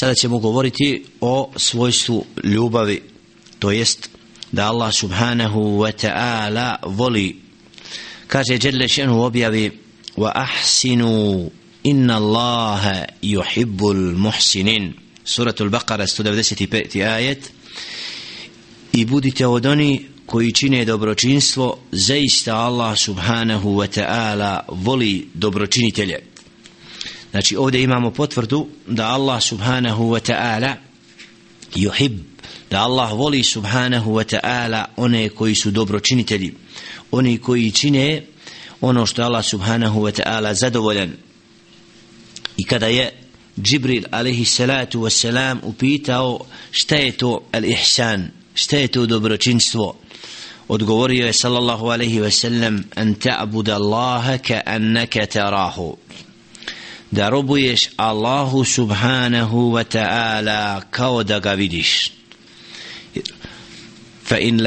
sada ćemo govoriti o svojstvu ljubavi to jest da Allah subhanahu wa ta'ala voli. Kaže Jelle šenu objavi wa ahsinu inna Allaha yuhibbul muhsinin. Suratul Baqara 195. ajet. I budite od oni koji čine dobročinstvo zaista Allah subhanahu wa ta'ala voli dobročinitelje znači ovdje imamo potvrdu da Allah subhanahu wa ta'ala juhib, da Allah voli subhanahu wa ta'ala one koji su dobročinitelji oni koji čine ono što Allah subhanahu wa ta'ala zadovoljan. I kada je Džibril alaihi salatu wa salam upitao šta je to al-ihsan šta je to dobročinstvo odgovorio je sallallahu alaihi wa sallam an ta'buda Allaha ka annaka tarahu da robuješ Allahu subhanahu wa ta'ala kao da ga vidiš. Fa in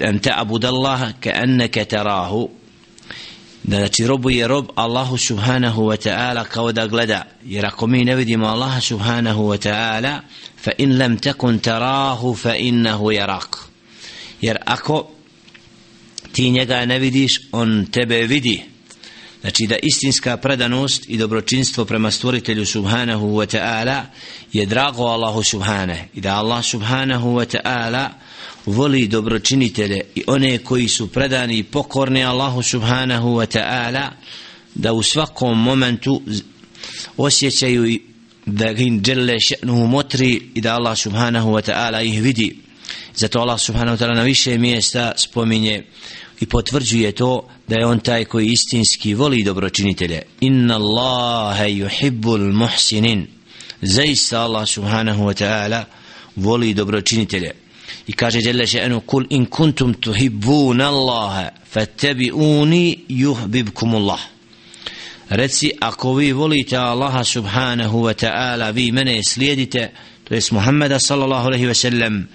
an ta'buda Allah ka annaka tarahu. Da znači robuje rob Allahu subhanahu wa ta'ala kao da gleda. Jer ako mi ne vidimo Allaha subhanahu wa ta'ala fa in lam takun tarahu fa innahu yarak. Jer ako ti njega ne vidiš on tebe vidi znači da istinska predanost i dobročinstvo prema stvoritelju subhanahu wa ta'ala je drago Allahu subhanahu i da Allah subhanahu wa ta'ala voli dobročinitelje i one koji su predani i pokorni Allahu subhanahu wa ta'ala da u svakom momentu osjećaju da im dželle še'nuhu motri i da Allah subhanahu wa ta'ala ih vidi. Zato Allah subhanahu wa ta'ala na više mjesta spominje i potvrđuje to da je on taj koji istinski voli dobročinitelje. Inna Allahe yuhibbul muhsinin. Zaista Allah subhanahu wa ta'ala voli dobročinitelje. I kaže Jelle še'enu kul in kuntum tuhibbun Allaha fattabi'uni yuhbibkum Allah reci ako vi volite Allaha subhanahu wa ta'ala vi mene slijedite to jest Muhammeda sallallahu alaihi wa sallam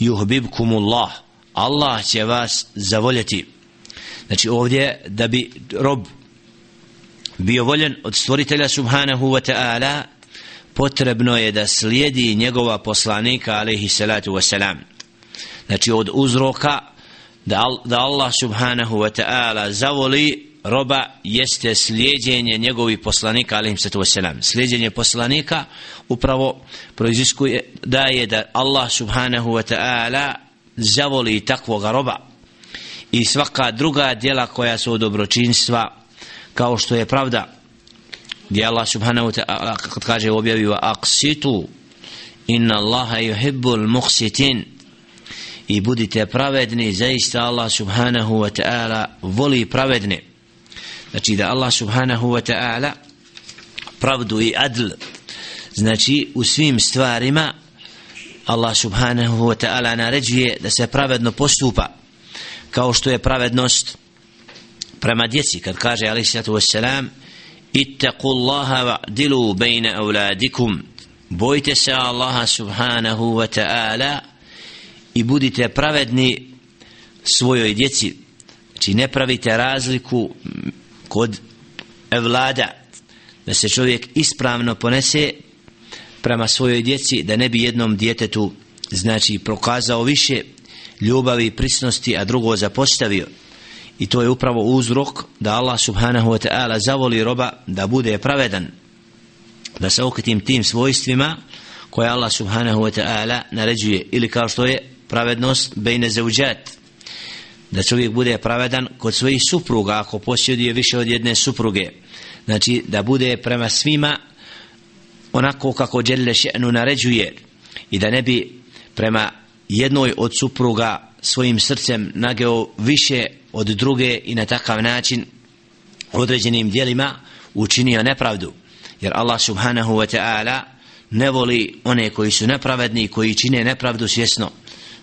yuhbibkum Allah Allah će vas zavoljeti. Znači ovdje da bi rob bio voljen od stvoritelja subhanahu wa ta'ala potrebno je da slijedi njegova poslanika alaihi salatu wa salam. Znači od uzroka da, da Allah subhanahu wa ta'ala zavoli roba jeste slijedjenje njegovih poslanika alaihim salatu wasalam slijedjenje poslanika upravo proiziskuje da je da Allah subhanahu wa ta'ala zavoli takvoga roba. I svaka druga djela koja su od dobročinstva kao što je pravda gdje Allah subhanahu wa ta'ala kad kaže u objavi wa aqsitu inna Allaha yuhibbul muqsitin. I budite pravedni zaista Allah subhanahu wa ta'ala voli pravedne. Znači da Allah subhanahu wa ta'ala pravdu i adl znači u svim stvarima Allah subhanahu wa ta'ala naređuje da se pravedno postupa kao što je pravednost prema djeci. Kad kaže alaih sallatu wassalam ittaqu Allaha wa'dilu bejna auladikum bojte se Allaha subhanahu wa ta'ala i budite pravedni svojoj djeci. Znači ne pravite razliku kod evlada da se čovjek ispravno ponese prema svojoj djeci da ne bi jednom djetetu znači prokazao više ljubavi i prisnosti a drugo zapostavio. I to je upravo uzrok da Allah subhanahu wa ta'ala zavoli roba da bude pravedan. Da se okretim tim svojstvima koje Allah subhanahu wa ta'ala naređuje. Ili kao što je pravednost bejne zauđat da čovjek bude pravedan kod svojih supruga ako posjeduje više od jedne supruge. Znači da bude prema svima onako kako Đelle še'nu naređuje i da ne bi prema jednoj od supruga svojim srcem nageo više od druge i na takav način određenim dijelima učinio nepravdu. Jer Allah subhanahu wa ta'ala ne voli one koji su nepravedni koji čine nepravdu svjesno.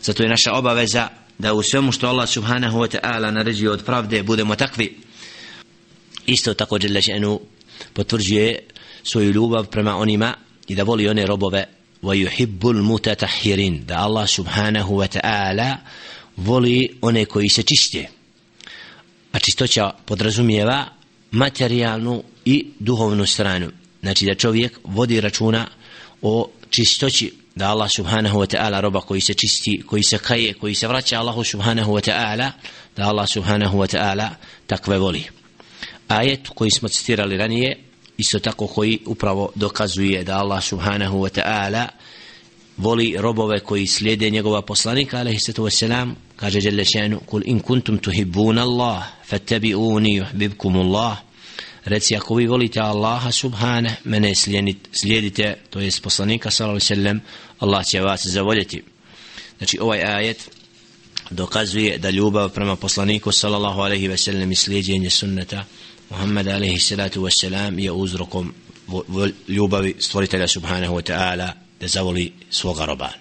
Zato je naša obaveza da u svemu što Allah subhanahu wa ta'ala naređuje od pravde budemo takvi. Isto tako Đelešenu potvrđuje svoju ljubav prema onima i da voli one robove. Wa yuhibbul mutatahirin da Allah subhanahu wa ta'ala voli one koji se čiste. A čistoća podrazumijeva materijalnu i duhovnu stranu. Znači da čovjek vodi računa o čistoći da Allah subhanahu wa ta'ala roba koji se čisti, koji se kaje, koji se vraća Allahu subhanahu wa ta'ala, da Allah subhanahu wa ta'ala takve voli. Ajet koji smo citirali ranije, isto tako koji upravo dokazuje da Allah subhanahu wa ta'ala voli robove koji slijede njegova poslanika, alaihi sallatu wasalam, kaže Jelle še'nu, kul in kuntum tuhibbun Allah, fattabi'uni yuhbibkum Allah, reci ako vi volite Allaha subhana mene slijedite to je poslanika sallallahu alejhi ve sellem Allah će vas zavoljeti. Znači ovaj ajet dokazuje da ljubav prema poslaniku sallallahu alaihi ve sellem i slijedjenje sunneta Muhammed alejhi salatu wassalam je uzrokom ljubavi stvoritelja subhanahu wa ta'ala da zavoli svoga roba.